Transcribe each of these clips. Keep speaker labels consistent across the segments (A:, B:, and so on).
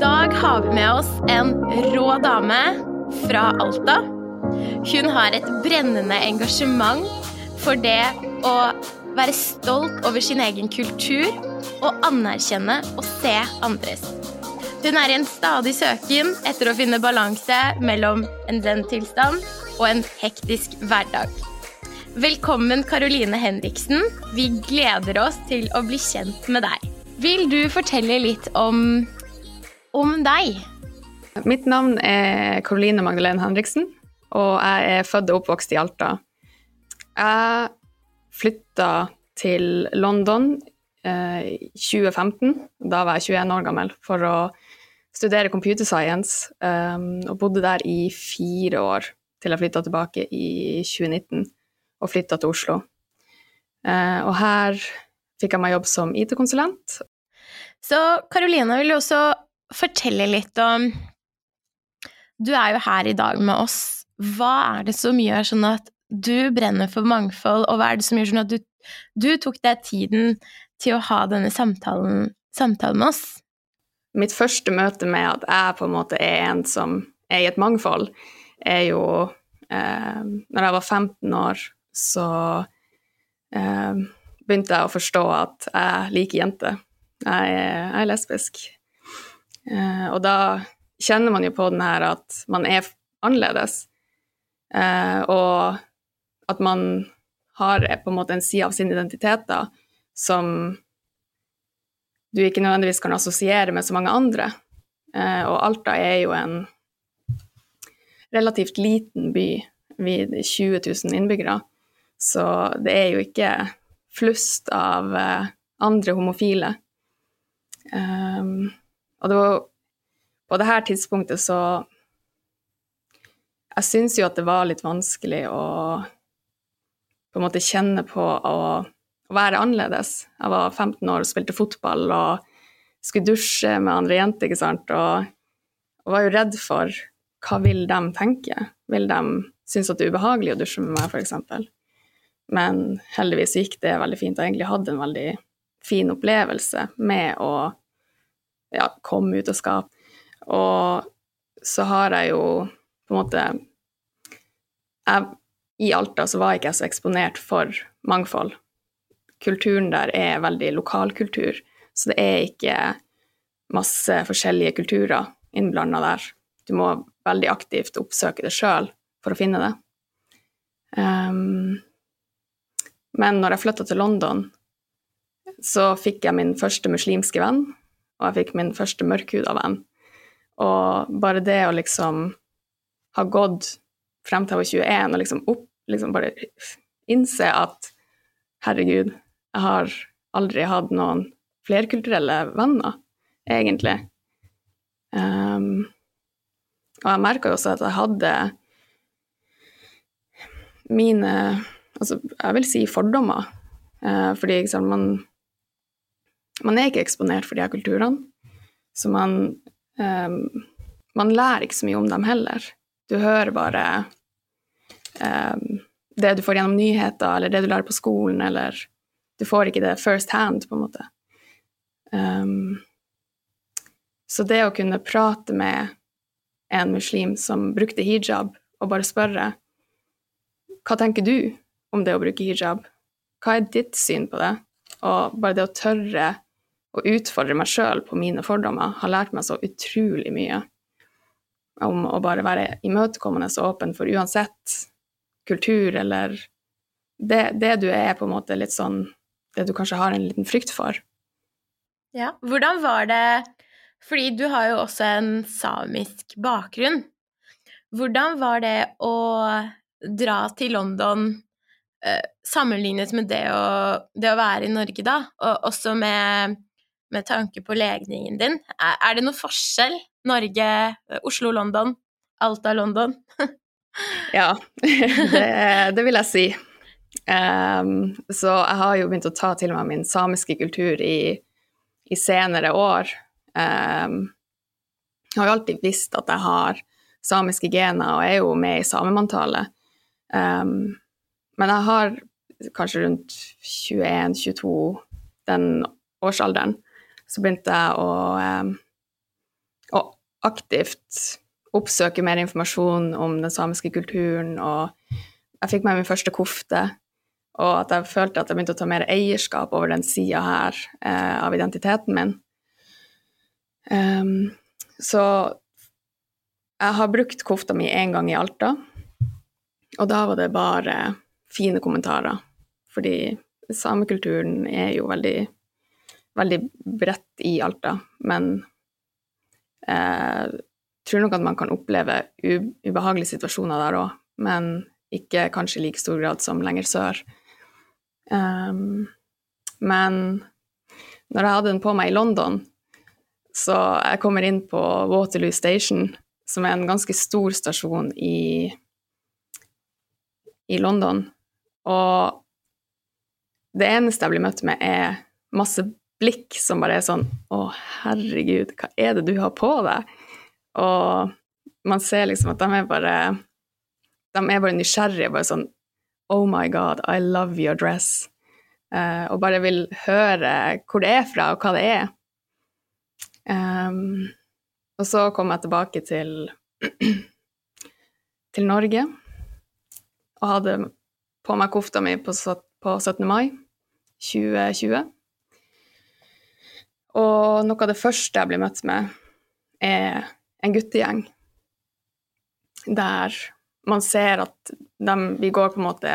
A: dag har vi med oss en rå dame fra Alta. Hun har et brennende engasjement for det å være stolt over sin egen kultur og anerkjenne og se andres. Hun er i en stadig søken etter å finne balanse mellom en den-tilstand og en hektisk hverdag. Velkommen, Karoline Henriksen. Vi gleder oss til å bli kjent med deg. Vil du fortelle litt om, om deg?
B: Mitt navn er Karoline Magdalene Henriksen, og jeg er født og oppvokst i Alta. Jeg flytta til London eh, i 2015, da var jeg 21 år gammel, for å studere computer science, um, og bodde der i fire år til jeg flytta tilbake i 2019 og flytta til Oslo. Uh, og her fikk jeg meg jobb som IT-konsulent.
A: Så Karoline vil jo også fortelle litt om Du er jo her i dag med oss. Hva er det som gjør sånn at du brenner for mangfold, og hva er det som gjør sånn at du, du tok deg tiden til å ha denne samtalen, samtalen med oss?
B: Mitt første møte med at jeg på en måte er en som er i et mangfold, er jo eh, Når jeg var 15 år, så eh, begynte jeg å forstå at jeg liker jenter. Jeg jeg er lesbisk. Eh, og da kjenner man jo på den her at man er annerledes. Eh, og at man har på en måte en side av sin identitet da, som du ikke nødvendigvis kan assosiere med så mange andre. Eh, og Alta er jo en relativt liten by, ved 20 000 innbyggere. Så det er jo ikke flust av eh, andre homofile. Um, og det var på det her tidspunktet så Jeg syns jo at det var litt vanskelig å på en måte kjenne på å, å være annerledes. Jeg var 15 år og spilte fotball og skulle dusje med andre jenter, ikke sant, og, og var jo redd for hva vil de tenke? Vil de synes at det er ubehagelig å dusje med meg, f.eks.? Men heldigvis gikk det veldig fint. Jeg egentlig hadde en veldig fin opplevelse med å ja, komme ut av skap. Og så har jeg jo på en måte jeg, I Alta så var jeg ikke jeg så eksponert for mangfold. Kulturen der er veldig lokalkultur, så det er ikke masse forskjellige kulturer innblanda der. Du må veldig aktivt oppsøke det sjøl for å finne det. Um, men når jeg flytta til London, så fikk jeg min første muslimske venn, og jeg fikk min første mørkhuda venn. Og bare det å liksom ha gått frem til jeg var 21 og liksom opp liksom bare innse at herregud, jeg har aldri hatt noen flerkulturelle venner, egentlig. Um, og jeg merka jo også at jeg hadde mine altså, jeg vil si fordommer. Uh, fordi liksom, man, man er ikke eksponert for de her kulturene. Så man, um, man lærer ikke så mye om dem heller. Du hører bare um, det du får gjennom nyheter, eller det du lærer på skolen, eller du får ikke det first hand, på en måte. Um, så det å kunne prate med en muslim som brukte hijab, og bare spørre hva tenker du om det å bruke hijab. Hva er ditt syn på det? Og bare det å tørre å utfordre meg sjøl på mine fordommer har lært meg så utrolig mye om å bare være imøtekommende og åpen for uansett kultur eller det, det, du er på en måte litt sånn Det du kanskje har en liten frykt for.
A: Ja. Hvordan var det Fordi du har jo også en samisk bakgrunn. Hvordan var det å dra til London Eh, sammenlignet med det å, det å, være i Norge, da, og også med, med tanke på legningen din, er, det noe forskjell? Norge, Oslo, London, Alta, London?
B: ja, det, det, vil jeg si. Um, så jeg har jo begynt å ta til meg min samiske kultur i, i senere år. Um, jeg har jo alltid visst at jeg har samiske gener, og er jo med i samemanntallet. Um, men jeg har kanskje rundt 21-22, den årsalderen, så begynte jeg å, å, aktivt oppsøke mer informasjon om den samiske kulturen, og jeg fikk meg min første kofte. Og at jeg følte at jeg begynte å ta mer eierskap over den sida her eh, av identiteten min. Um, så jeg har brukt kofta mi én gang i Alta, og da var det bare fine kommentarer. Fordi samekulturen er jo veldig, veldig bredt i Alta, men eh, tror nok at man kan oppleve ubehagelige situasjoner der òg, men ikke kanskje i like stor grad som lenger sør. Um, men når jeg hadde den på meg i London, så jeg kommer inn på Waterloo Station, som er en ganske stor stasjon i, i London, og det eneste jeg blir møtt med, er masse blikk som bare er sånn Å, herregud, hva er det du har på deg? Og man ser liksom at de er bare De er bare nysgjerrige, bare sånn Oh my God, I love your dress. Uh, og bare vil høre hvor det er fra, og hva det er. Um, og så kom jeg tilbake til, til Norge og hadde på meg kofta mi på, på 17. mai 2020. Og noe av det første jeg blir møtt med, er en guttegjeng der man ser at de, vi går på en måte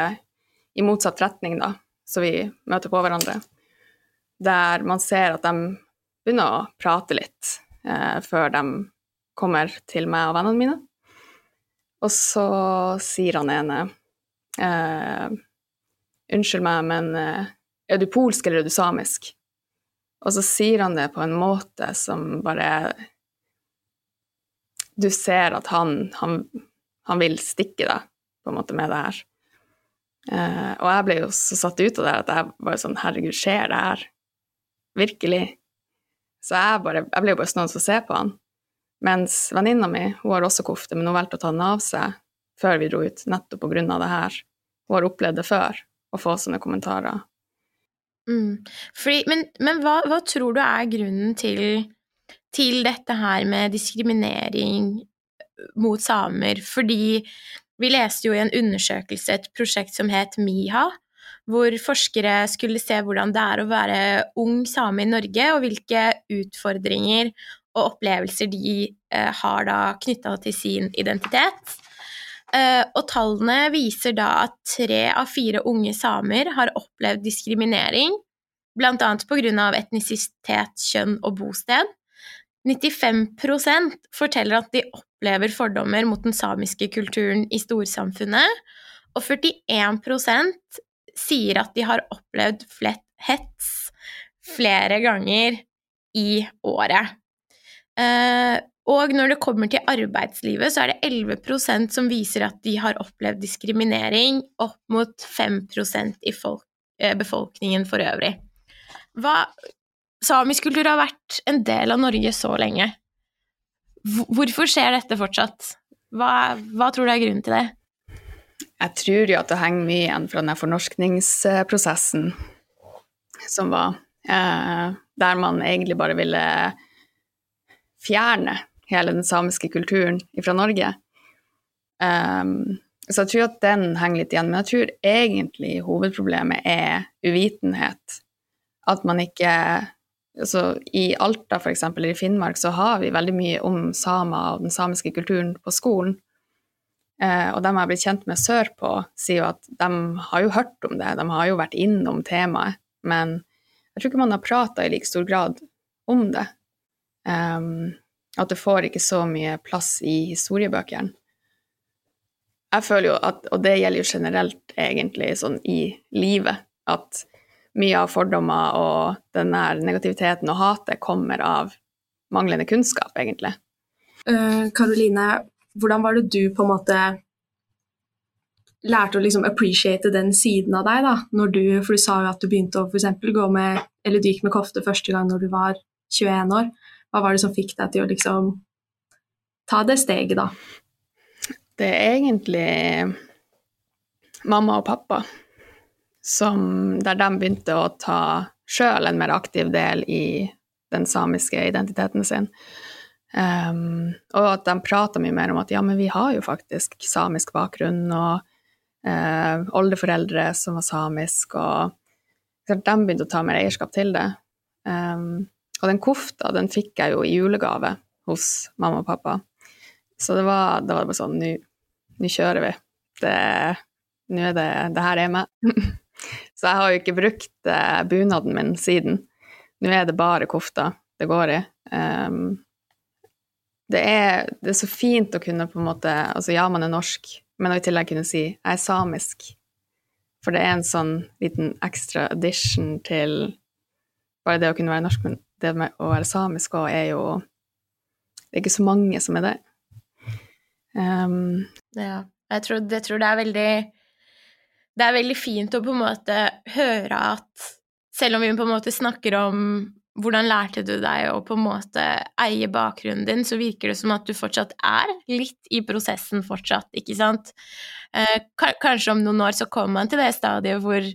B: i motsatt retning, da, så vi møter på hverandre. Der man ser at de begynner å prate litt eh, før de kommer til meg og vennene mine. Og så sier han ene eh, Unnskyld meg, men eh, er du polsk eller er du samisk? Og så sier han det på en måte som bare Du ser at han, han, han vil stikke deg på en måte med det her. Uh, og jeg ble jo så satt ut av det at jeg bare sånn Herregud, skjer det her? Virkelig? Så jeg, bare, jeg ble jo bare stående og se på han. Mens venninna mi hun har også kofte, men hun valgte å ta den av seg før vi dro ut, nettopp på grunn av det her. Hun har opplevd det før, å få sånne kommentarer.
A: Mm. Fordi, men, men hva, hva, tror du er grunnen til, til dette her med diskriminering mot samer? Fordi vi leste jo i en undersøkelse et prosjekt som het MIHA, hvor forskere skulle se hvordan det er å være ung same i Norge, og hvilke utfordringer og opplevelser de eh, har da knytta til sin identitet. Uh, og tallene viser da at tre av fire unge samer har opplevd diskriminering, bl.a. pga. etnisitet, kjønn og bosted. 95% forteller at de opplever fordommer mot den samiske kulturen i storsamfunnet, og 41% sier at de har opplevd flett hets flere ganger i året. Og når det kommer til arbeidslivet, så er det 11% som viser at de har opplevd diskriminering, opp mot 5% i folk, eh, befolkningen for øvrig. Hva, samisk kultur har vært en del av Norge så lenge. Hvorfor skjer dette fortsatt? Hva, hva tror du er grunnen til det?
B: Jeg tror jo at det henger mye igjen fra den fornorskningsprosessen som var, eh, der man egentlig bare ville fjerne hele den samiske kulturen fra Norge. Um, så jeg tror at den henger litt igjen. Men jeg tror egentlig hovedproblemet er uvitenhet. At man ikke altså I Alta, f.eks., eller i Finnmark, så har vi veldig mye om samer og den samiske kulturen på skolen. Uh, og de jeg har blitt kjent med sørpå, sier jo at de har jo hørt om det, de har jo vært innom temaet, men jeg tror ikke man har prata i like stor grad om det. Um, at det får ikke så mye plass i historiebøkene. Jeg føler jo at, og det gjelder jo generelt egentlig sånn i livet, at mye av fordommer og den der negativiteten og hatet kommer av manglende kunnskap, egentlig.
C: Karoline, uh, hvordan var det du på en måte lærte å liksom appreciate den siden av deg, da? Når du, for du sa jo at du begynte å f.eks. gå med, eller du gikk med kofte første gang når du var 21 år. Hva var det som fikk deg til å liksom ta det steget, da?
B: Det er egentlig mamma og pappa som Der de begynte å ta sjøl en mer aktiv del i den samiske identiteten sin. Um, og at de prata mye mer om at ja, men vi har jo faktisk samisk bakgrunn, og uh, oldeforeldre som var samisk, og de begynte å ta mer eierskap til det. Um, og den kofta, den fikk jeg jo i julegave hos mamma og pappa. Så det var, det var bare sånn Nå kjører vi. Det, nå er det Det her er meg. så jeg har jo ikke brukt uh, bunaden min siden. Nå er det bare kofta det går i. Um, det er, det er, så fint å kunne på en måte Altså, ja, man er norsk, men i tillegg kunne si 'jeg er samisk'. For det er en sånn liten ekstra addition til bare det å kunne være norsk, men det med å være samisk òg er jo Det er ikke så mange som er det.
A: Um, ja. Jeg tror, jeg tror det er veldig Det er veldig fint å på en måte høre at selv om vi på en måte snakker om hvordan lærte du deg å på en måte eie bakgrunnen din, så virker det som at du fortsatt er litt i prosessen fortsatt, ikke sant? Eh, kanskje om noen år så kommer man til det stadiet hvor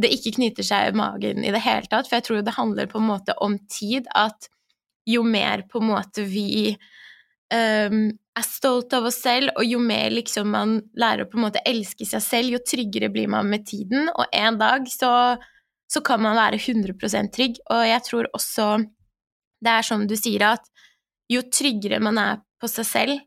A: det ikke knyter seg i magen i det hele tatt, for jeg tror det handler på en måte om tid, at jo mer på en måte vi um, er stolt av oss selv, og jo mer liksom man lærer å på en måte elske seg selv, jo tryggere blir man med tiden, og en dag så så kan man være 100% trygg. Og jeg tror også det er som du sier, at jo tryggere man er på seg selv,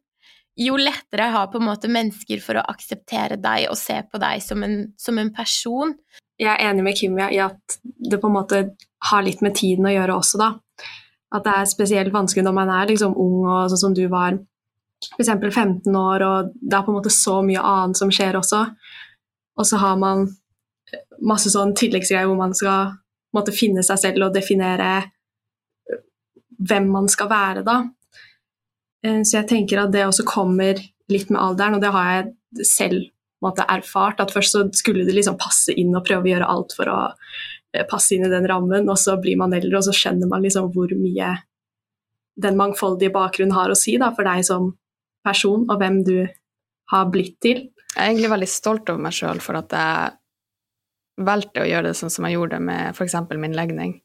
A: jo lettere har på en måte mennesker for å akseptere deg og se på deg som en, som en person.
C: Jeg er enig med Kimia i at det på en måte har litt med tiden å gjøre også, da. At det er spesielt vanskelig når man er liksom ung og sånn som du var, f.eks. 15 år, og det er på en måte så mye annet som skjer også. Og så har man masse sånn tilleggsgreier hvor man skal måtte finne seg selv og definere øh, hvem man skal være, da. Eh, så jeg tenker at det også kommer litt med alderen, og det har jeg selv måte, erfart. At først så skulle det liksom passe inn og prøve å gjøre alt for å eh, passe inn i den rammen, og så blir man eldre, og så skjønner man liksom hvor mye den mangfoldige bakgrunnen har å si da, for deg som person, og hvem du har blitt til.
B: Jeg er egentlig veldig stolt over meg sjøl for at jeg valgte å gjøre det sånn som jeg gjorde med f.eks. min legning.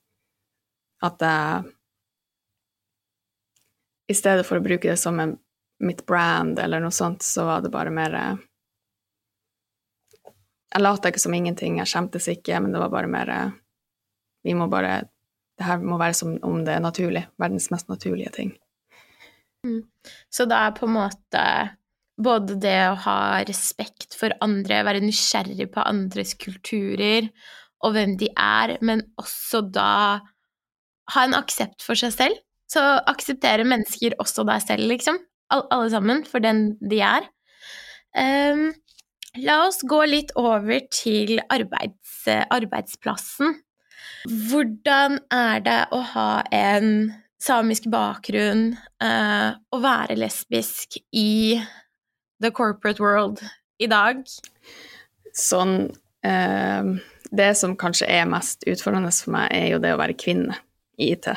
B: At jeg i stedet for å bruke det som en, mitt brand eller noe sånt, så var det bare mer Jeg lata ikke som ingenting, jeg skjemtes ikke, men det var bare mer eh, Vi må bare Det her må være som om det er naturlig. Verdens mest naturlige ting.
A: Mm. Så det er på en måte både det å ha respekt for andre, være nysgjerrig på andres kulturer og hvem de er, men også da ha en aksept for seg selv. Så akseptere mennesker, også deg selv, liksom. Alle sammen, for den de er. Um, la oss gå litt over til arbeids, arbeidsplassen. Hvordan er det å ha en samisk bakgrunn, uh, være lesbisk i the corporate world i dag?
B: Sånn uh, Det som kanskje er mest utfordrende for meg, er jo det å være kvinne i IT.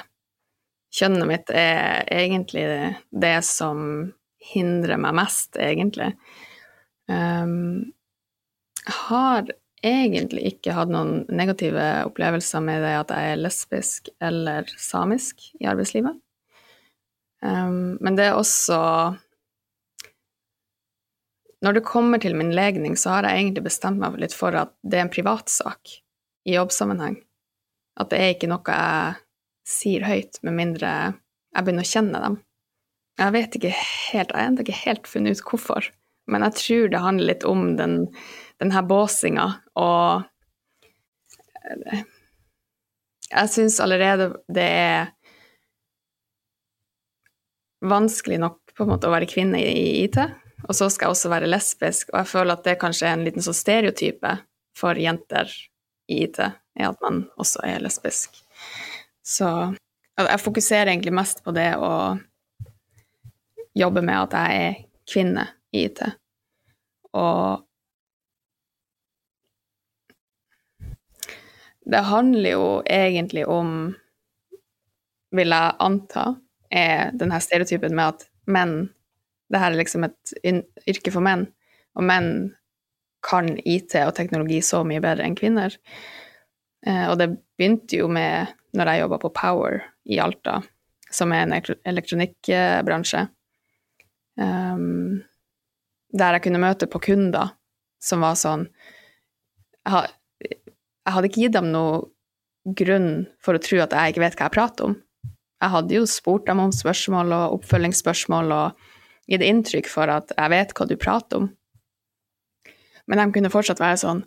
B: Kjønnet mitt er egentlig det som hindrer meg mest, egentlig. Um, har egentlig ikke hatt noen negative opplevelser med det at jeg er lesbisk eller samisk i arbeidslivet. Um, men det er også når det kommer til min legning, så har jeg egentlig bestemt meg litt for at det er en privatsak i jobbsammenheng. At det er ikke noe jeg sier høyt, med mindre jeg begynner å kjenne dem. Jeg vet ikke helt, jeg har ikke helt funnet ut hvorfor, men jeg tror det handler litt om den, den her båsinga og Jeg syns allerede det er vanskelig nok på en måte å være kvinne i IT. Og så skal jeg også være lesbisk, og jeg føler at det kanskje er en liten sånn stereotype for jenter i IT, er at man også er lesbisk. Så jeg fokuserer egentlig mest på det å jobbe med at jeg er kvinne i IT. Og det handler jo egentlig om, vil jeg anta, er denne stereotypen med at menn det her er liksom et yrke for menn, og menn kan IT og teknologi så mye bedre enn kvinner. Eh, og det begynte jo med når jeg jobba på Power i Alta, som er en elektronikkbransje. Um, der jeg kunne møte på kunder som var sånn Jeg, hadde ikke gitt dem noen grunn for å tro at jeg ikke vet hva jeg prater om. Jeg hadde jo spurt dem om spørsmål og oppfølgingsspørsmål og gitt inntrykk for at jeg vet hva du prater om. Men de kunne fortsatt være sånn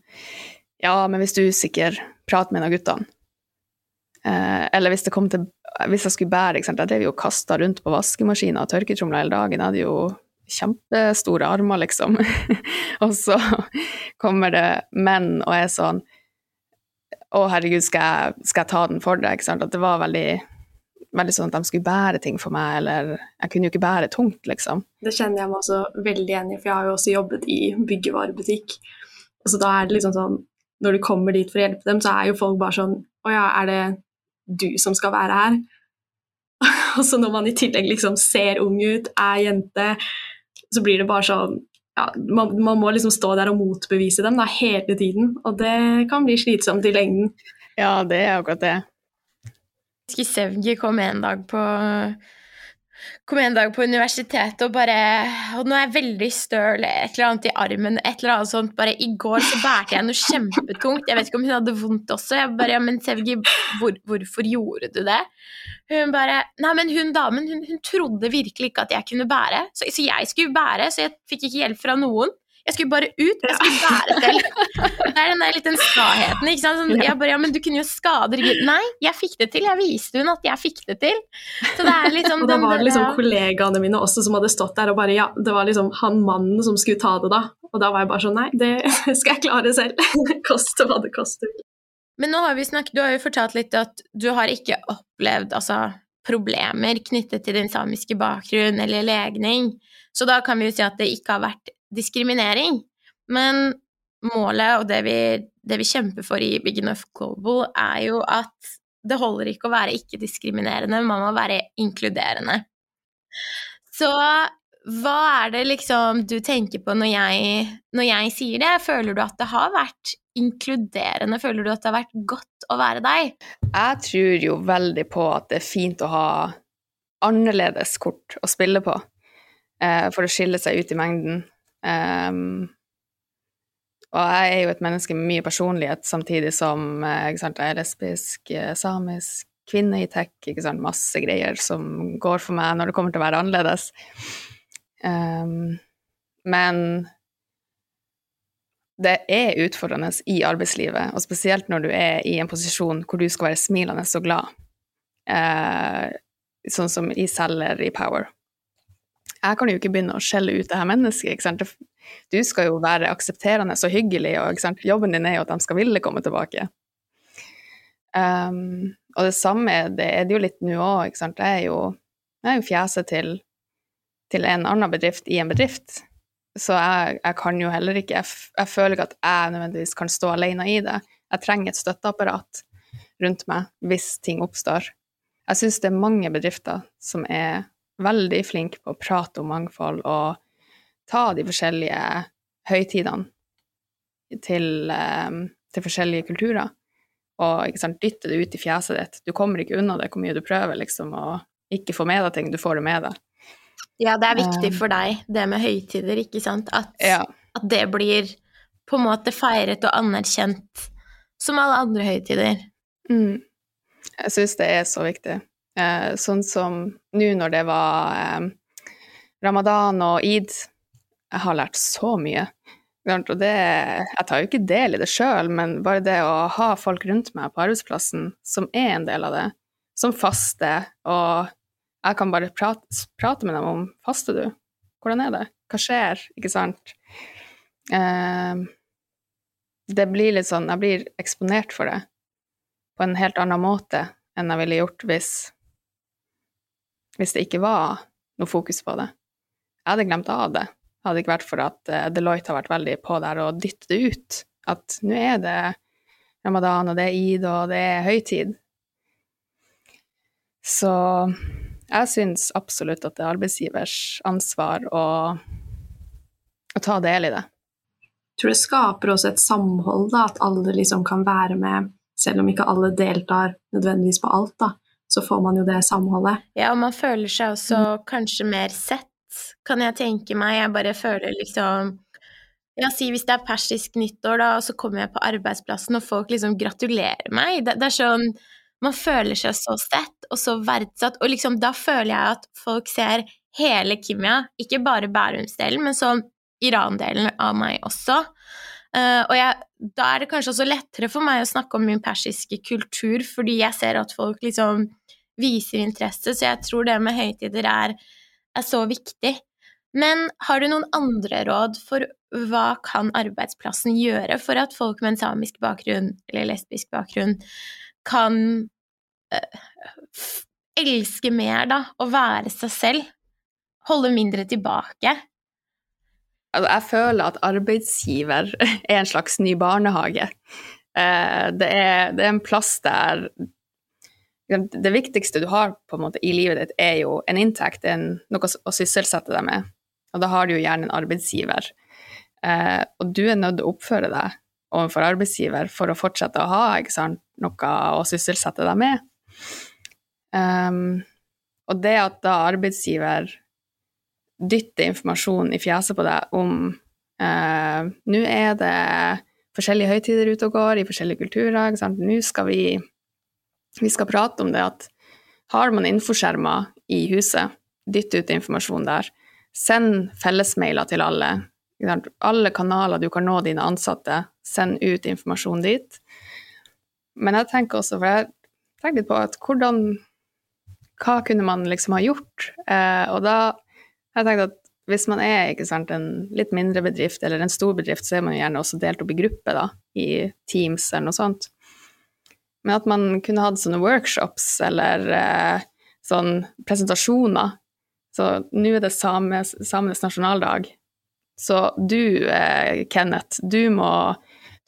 B: Ja, men hvis du er usikker, prat med en av guttene. Eh, eller hvis det kom til Hvis jeg skulle bære? Jeg drev jo og kasta rundt på vaskemaskiner og tørketromler hele dagen. Jeg hadde jo kjempestore armer, liksom. og så kommer det menn og er sånn Å, herregud, skal jeg, skal jeg ta den for deg? Ikke sant? At det var veldig veldig sånn at de skulle bære ting for meg, eller jeg kunne jo ikke bære tungt, liksom.
C: Det kjenner jeg meg også veldig enig i, for jeg har jo også jobbet i byggevarebutikk. Og så da er det liksom sånn, når du kommer dit for å hjelpe dem, så er jo folk bare sånn Å ja, er det du som skal være her? og så når man i tillegg liksom ser ung ut, er jente, så blir det bare sånn ja, man, man, må liksom stå der og motbevise dem da, hele tiden, og det kan bli slitsomt i lengden.
B: Ja, det er akkurat det.
A: Sevgi kom en dag på kom en dag på universitetet og bare Og nå er jeg veldig støl, et eller annet i armen, et eller annet sånt. Bare i går så bærte jeg noe kjempetungt. Jeg vet ikke om hun hadde vondt også. Jeg bare Ja, men Sevgi, hvor, hvorfor gjorde du det? Hun bare Nei, men hun damen, hun, hun trodde virkelig ikke at jeg kunne bære. Så, så jeg skulle bære, så jeg fikk ikke hjelp fra noen. Jeg skulle bare ut, jeg skulle være selv. Det er den der litt den skaheten. ikke sant? Sånn, jeg bare, ja, men du kunne jo skade ryggen. Nei, jeg fikk det til. Jeg viste hun at jeg fikk det til. Så det er liksom
C: Og da var det liksom kollegaene mine også som hadde stått der og bare ja, det var liksom han mannen som skulle ta det da. Og da var jeg bare sånn nei, det skal jeg klare selv. Koste hva det koster.
A: Men nå har vi snakket, du har jo fortalt litt at du har ikke opplevd altså, problemer knyttet til din samiske bakgrunn eller legning. Så da kan vi jo si at det ikke har vært diskriminering. Men målet og det vi, det vi kjemper for i Big Enough Global, er jo at det holder ikke å være ikke-diskriminerende, man må være inkluderende. Så hva er det liksom du tenker på når jeg, når jeg sier det? Føler du at det har vært inkluderende? Føler du at det har vært godt å være deg?
B: Jeg tror jo veldig på at det er fint å ha annerledes kort å spille på eh, for å skille seg ut i mengden. Um, og jeg er jo et menneske med mye personlighet, samtidig som eh, sant, jeg er lesbisk, eh, samisk, kvinne i tech, sant, masse greier som går for meg når det kommer til å være annerledes. Um, men det er utfordrende i arbeidslivet, og spesielt når du er i en posisjon hvor du skal være smilende og glad, uh, sånn som i Selger i Power jeg kan jo ikke begynne å skjelle ut det her mennesket. Du skal jo være aksepterende og hyggelig, og jobben din er jo at de skal ville komme tilbake. Um, og det samme det er det jo litt nå òg. Jeg er jo, jeg er jo fjeset til, til, en annen bedrift i en bedrift. Så jeg, jeg kan jo heller ikke jeg, jeg, føler ikke at jeg nødvendigvis kan stå alene i det. Jeg trenger et støtteapparat rundt meg hvis ting oppstår. Jeg syns det er mange bedrifter som er veldig flink på å prate om mangfold og ta de forskjellige høytidene til, um, til forskjellige kulturer. Og sant, dytte det ut i fjeset ditt. Du kommer ikke unna det hvor mye du prøver, liksom, og ikke få med deg ting. Du får det med deg.
A: Ja, det er viktig for deg, det med høytider, ikke sant? At, ja. at det blir på en måte feiret og anerkjent som alle andre høytider.
B: Mm. Jeg syns det er så viktig. Eh, sånn som nå når det var eh, ramadan og id. Jeg har lært så mye. Og det, jeg tar jo ikke del i det sjøl, men bare det å ha folk rundt meg på arbeidsplassen som er en del av det, som faster, og jeg kan bare prate, prate med dem om Faster du? Hvordan er det? Hva skjer? Ikke sant? Eh, det blir litt sånn Jeg blir eksponert for det på en helt annen måte enn jeg ville gjort hvis hvis det ikke var noe fokus på det. Jeg hadde glemt av det. Hadde det ikke vært for at uh, Deloitte har vært veldig på der og dyttet det ut. At nå er det ramadan, og det er id, og det er høytid. Så jeg syns absolutt at det er arbeidsgivers ansvar å, å ta del i det.
C: Jeg tror det skaper også et samhold, da, at alle liksom kan være med, selv om ikke alle deltar nødvendigvis på alt. da så får man jo det samholdet.
A: Ja, og man føler seg også mm. kanskje mer sett, kan jeg tenke meg. Jeg bare føler liksom ja, si hvis det er persisk nyttår, da, og så kommer jeg på arbeidsplassen, og folk liksom gratulerer meg. Det, det er sånn Man føler seg så sett og så verdsatt, og liksom da føler jeg at folk ser hele Kimia, ikke bare Bærumsdelen, men sånn Iran-delen av meg også. Uh, og jeg, da er det kanskje også lettere for meg å snakke om min persiske kultur, fordi jeg ser at folk liksom viser interesse, så jeg tror det med høytider er, er så viktig. Men har du noen andre råd for hva kan arbeidsplassen gjøre for at folk med en samisk bakgrunn eller lesbisk bakgrunn kan øh, elske mer, da, og være seg selv? Holde mindre tilbake?
B: Altså, jeg føler at arbeidsgiver er en slags ny barnehage. Eh, det er, det er en plass der det viktigste du har på en måte i livet ditt, er jo en inntekt, en, noe å sysselsette deg med. Og da har du jo gjerne en arbeidsgiver. Eh, og du er nødt til å oppføre deg overfor arbeidsgiver for å fortsette å ha sant, noe å sysselsette deg med. Um, og det at da arbeidsgiver dytter informasjon i fjeset på deg om eh, Nå er det forskjellige høytider ute og går i forskjellige kulturer. Nå skal vi, vi skal prate om det at har man infoskjermer i huset, dytt ut informasjon der. Send fellesmailer til alle. Alle kanaler du kan nå dine ansatte, send ut informasjon dit. Men jeg tenker også, for jeg tenker litt på at hvordan Hva kunne man liksom ha gjort? Eh, og da jeg tenkte at hvis man er sant, en litt mindre bedrift eller en stor bedrift, så er man gjerne også delt opp i grupper, da, i Teams eller noe sånt. Men at man kunne hatt sånne workshops eller eh, sånn presentasjoner. Så nå er det samenes, samenes nasjonaldag. Så du, eh, Kenneth, du må,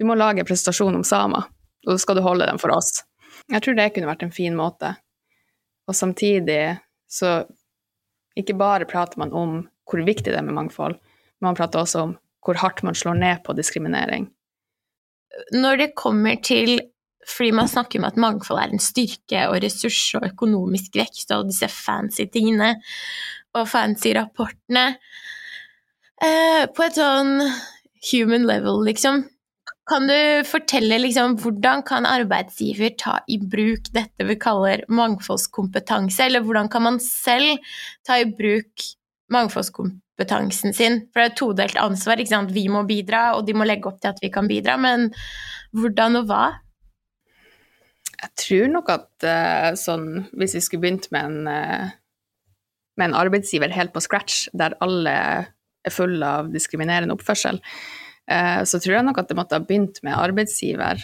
B: du må lage en presentasjon om samer, og så skal du holde den for oss. Jeg tror det kunne vært en fin måte. Og samtidig så ikke bare prater man om hvor viktig det er med mangfold, men man prater også om hvor hardt man slår ned på diskriminering.
A: Når det kommer til fordi man snakker om at mangfold er en styrke og ressurs og økonomisk vekst og disse fancy tingene og fancy rapportene eh, På et sånn human level, liksom, kan du fortelle liksom, hvordan kan arbeidsgiver ta i bruk dette vi kaller mangfoldskompetanse, eller hvordan kan man selv ta i bruk mangfoldskompetansen sin? For det er et todelt ansvar. Vi må bidra, og de må legge opp til at vi kan bidra, men hvordan og hva?
B: Jeg tror nok at uh, sånn, hvis vi skulle begynt med en, uh, med en arbeidsgiver helt på scratch, der alle er fulle av diskriminerende oppførsel, uh, så tror jeg nok at det måtte ha begynt med arbeidsgiver.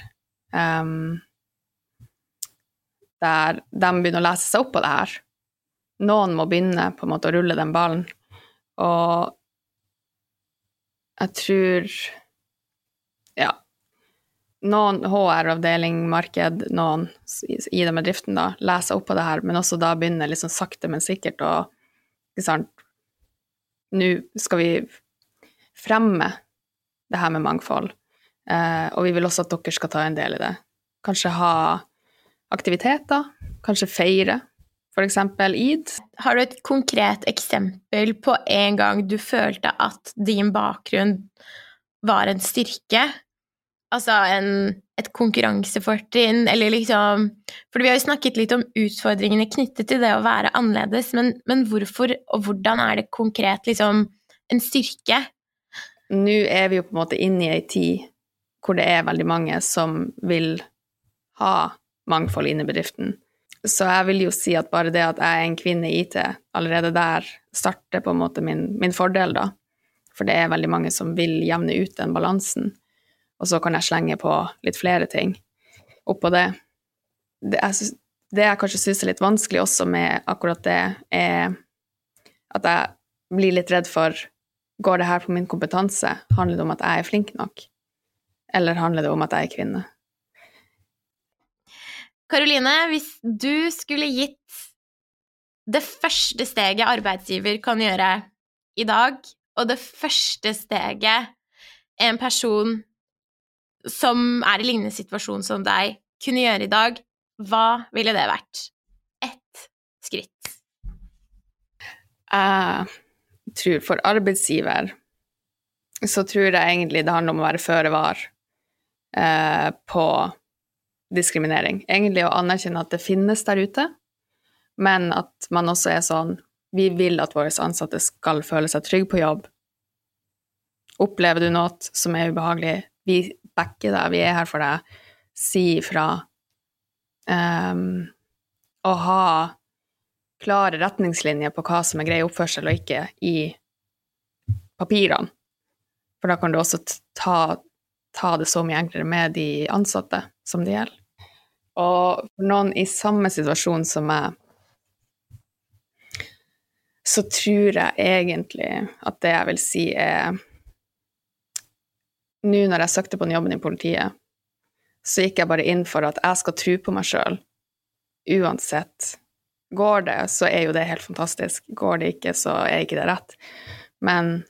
B: Um, der de begynner å lese seg opp på det her. Noen må begynne på en måte å rulle den ballen. Og jeg tror Ja. Noen HR-avdeling, marked, noen i den bedriften da, leser opp på det her, men også da begynner liksom sakte, men sikkert å Nå skal vi fremme det her med mangfold. Eh, og vi vil også at dere skal ta en del i det. Kanskje ha aktiviteter, kanskje feire, f.eks. id.
A: Har du et konkret eksempel på en gang du følte at din bakgrunn var en styrke? Altså en, et konkurransefortrinn, eller liksom For vi har jo snakket litt om utfordringene knyttet til det å være annerledes, men, men hvorfor og hvordan er det konkret liksom en styrke?
B: nå er vi jo på en måte inne i ei tid hvor det er veldig mange som vil ha mangfold inne i bedriften. Så jeg vil jo si at bare det at jeg er en kvinne i IT, allerede der starter på en måte min, min fordel, da. For det er veldig mange som vil jevne ut den balansen. Og så kan jeg slenge på litt flere ting oppå det. Det jeg, det jeg kanskje syns er litt vanskelig også med akkurat det, er at jeg blir litt redd for Går det her på min kompetanse? Handler det om at jeg er flink nok? Eller handler det om at jeg er kvinne?
A: Karoline, hvis du skulle gitt det første steget arbeidsgiver kan gjøre i dag, og det første steget en person som er i lignende situasjon som deg, kunne gjøre i dag, hva ville det vært? Ett skritt?
B: Jeg tror for arbeidsgiver så tror jeg egentlig det handler om å være føre var eh, på diskriminering. Egentlig å anerkjenne at det finnes der ute, men at man også er sånn Vi vil at våre ansatte skal føle seg trygge på jobb. Opplever du noe som er ubehagelig, vi backer deg, vi er her for deg. Si ifra. Um, ha klare retningslinjer på hva som er grei oppførsel og ikke i papirene. For da kan du også ta, ta det så mye enklere med de ansatte som det gjelder. Og for noen i samme situasjon som meg, så tror jeg egentlig at det jeg vil si, er Nå når jeg søkte på den jobben i politiet, så gikk jeg bare inn for at jeg skal tro på meg sjøl uansett. Går det, så er jo det helt fantastisk. Går det ikke, så er ikke det rett. Men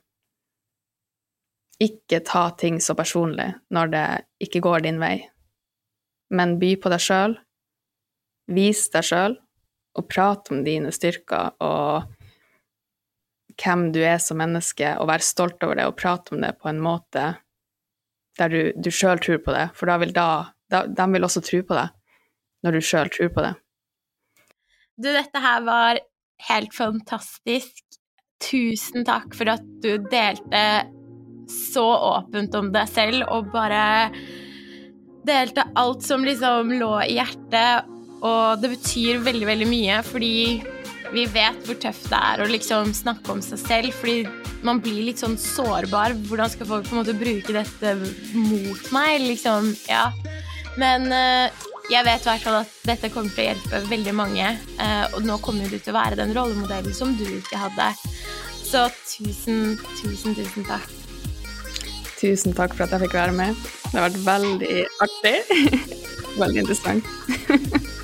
B: ikke ta ting så personlig når det ikke går din vei. Men by på deg sjøl, vis deg sjøl, og prat om dine styrker og hvem du er som menneske, og vær stolt over det, og prate om det på en måte der du, du sjøl tror på det, for da vil da, da De vil også tro på det når du sjøl tror på det.
A: Du, dette her var helt fantastisk. Tusen takk for at du delte så åpent om deg selv og bare delte alt som liksom lå i hjertet. Og det betyr veldig, veldig mye, fordi vi vet hvor tøft det er å liksom snakke om seg selv. Fordi man blir litt sånn sårbar. Hvordan skal folk på en måte bruke dette mot meg? Liksom, ja. Men uh, jeg vet i hvert fall at dette kommer til å hjelpe veldig mange. Uh, og nå kommer du til å være den rollemodellen som du ikke hadde. Så tusen, tusen, tusen takk.
B: Tusen takk for at jeg fikk være med. Det har vært veldig artig. veldig interessant.